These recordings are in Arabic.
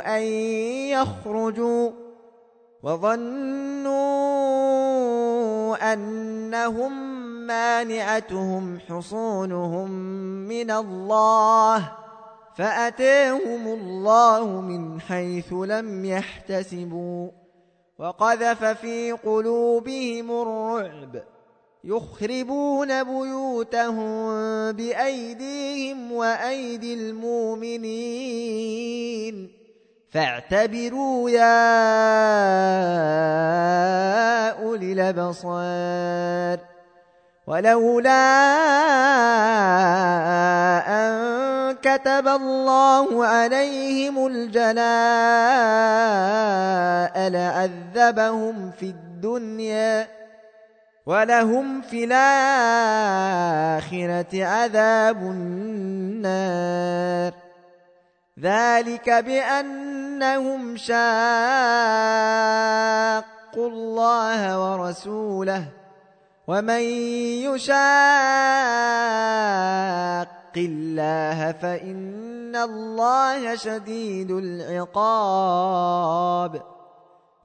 أن يخرجوا وظنوا أنهم مانعتهم حصونهم من الله فأتاهم الله من حيث لم يحتسبوا وقذف في قلوبهم الرعب يخربون بيوتهم بأيديهم وأيدي المؤمنين فاعتبروا يا أولي الأبصار ولولا أن كتب الله عليهم الجلاء لعذبهم في الدنيا ولهم في الآخرة عذاب النار ذلك بأنهم شاقوا الله ورسوله ومن يشاق الله فإن الله شديد العقاب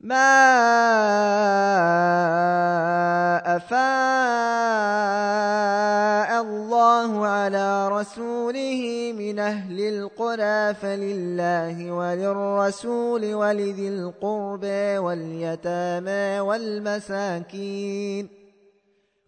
ما أفاء الله على رسوله من أهل القرى فلله وللرسول ولذي القربى واليتامى والمساكين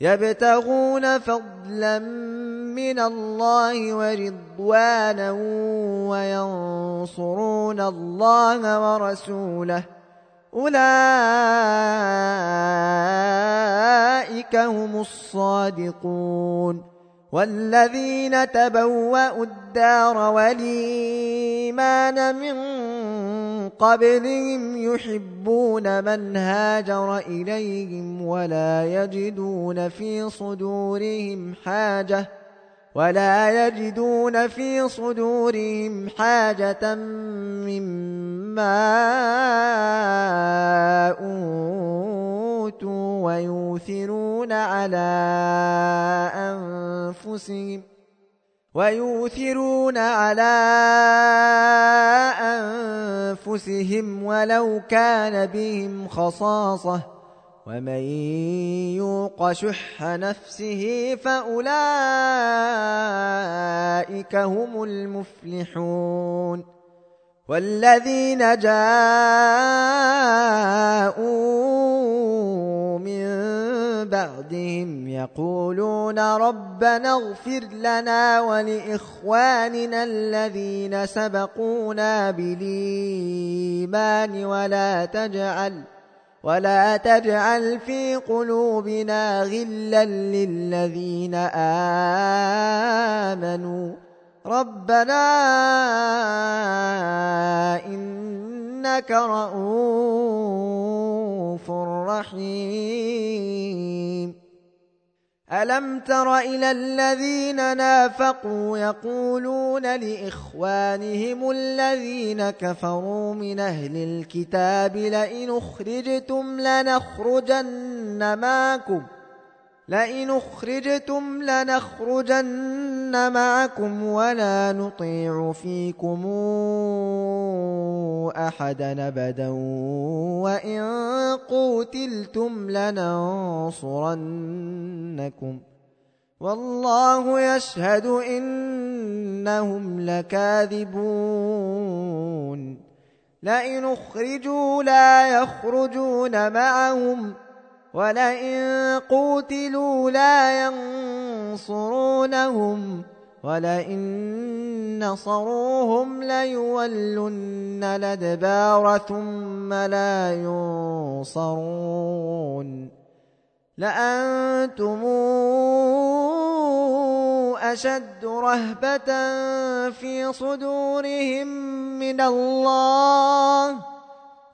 يبتغون فضلا من الله ورضوانا وينصرون الله ورسوله. أولئك هم الصادقون. والذين تبوأوا الدار والإيمان من قبلهم يحبون من هاجر إليهم ولا يجدون في صدورهم حاجة ولا يجدون في صدورهم حاجة مما أوتوا ويوثرون على أنفسهم ويؤثرون على أنفسهم ولو كان بهم خصاصة ومن يوق شح نفسه فأولئك هم المفلحون والذين جاءوا من بعدهم يقولون ربنا اغفر لنا ولإخواننا الذين سبقونا بالإيمان ولا تجعل ولا تجعل في قلوبنا غلا للذين آمنوا ربنا إنك رؤوف رحيم. ألم تر إلى الذين نافقوا يقولون لإخوانهم الذين كفروا من أهل الكتاب لئن أخرجتم لنخرجن معكم لئن أخرجتم لنخرجن معكم ولا نطيع فيكم أحدا أبدا وإن قوتلتم لننصرنكم والله يشهد إنهم لكاذبون لئن أخرجوا لا يخرجون معهم ولئن قوتلوا لا ينصرونهم ولئن نصروهم ليولن الادبار ثم لا ينصرون لأنتم أشد رهبة في صدورهم من الله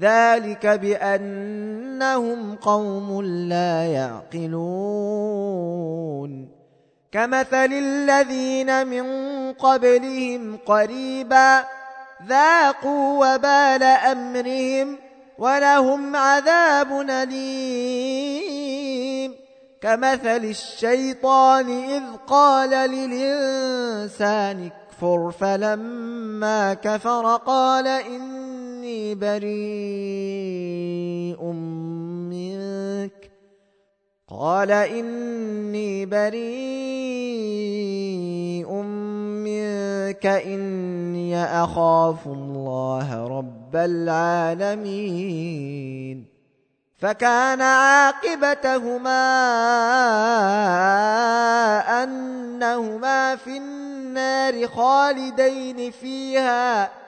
ذلك بأنهم قوم لا يعقلون. كمثل الذين من قبلهم قريبا ذاقوا وبال أمرهم ولهم عذاب أليم. كمثل الشيطان إذ قال للإنسان اكفر فلما كفر قال إني بريء منك. قال إني بريء منك. إني أخاف الله رب العالمين. فكان عاقبتهما أنهما في النار خالدين فيها.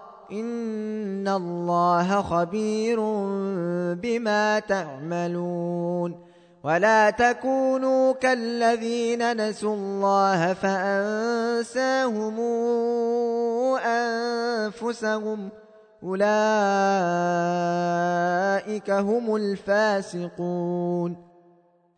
إن الله خبير بما تعملون ولا تكونوا كالذين نسوا الله فأنساهم أنفسهم ۖ أولئك هم الفاسقون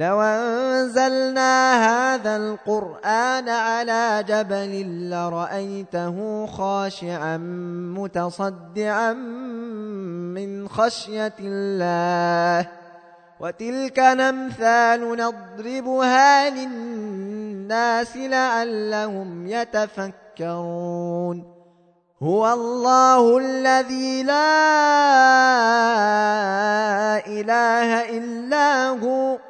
لو أنزلنا هذا القرآن على جبل لرأيته خاشعا متصدعا من خشية الله. وتلك الأمثال نضربها للناس لعلهم يتفكرون. هو الله الذي لا إله إلا هو.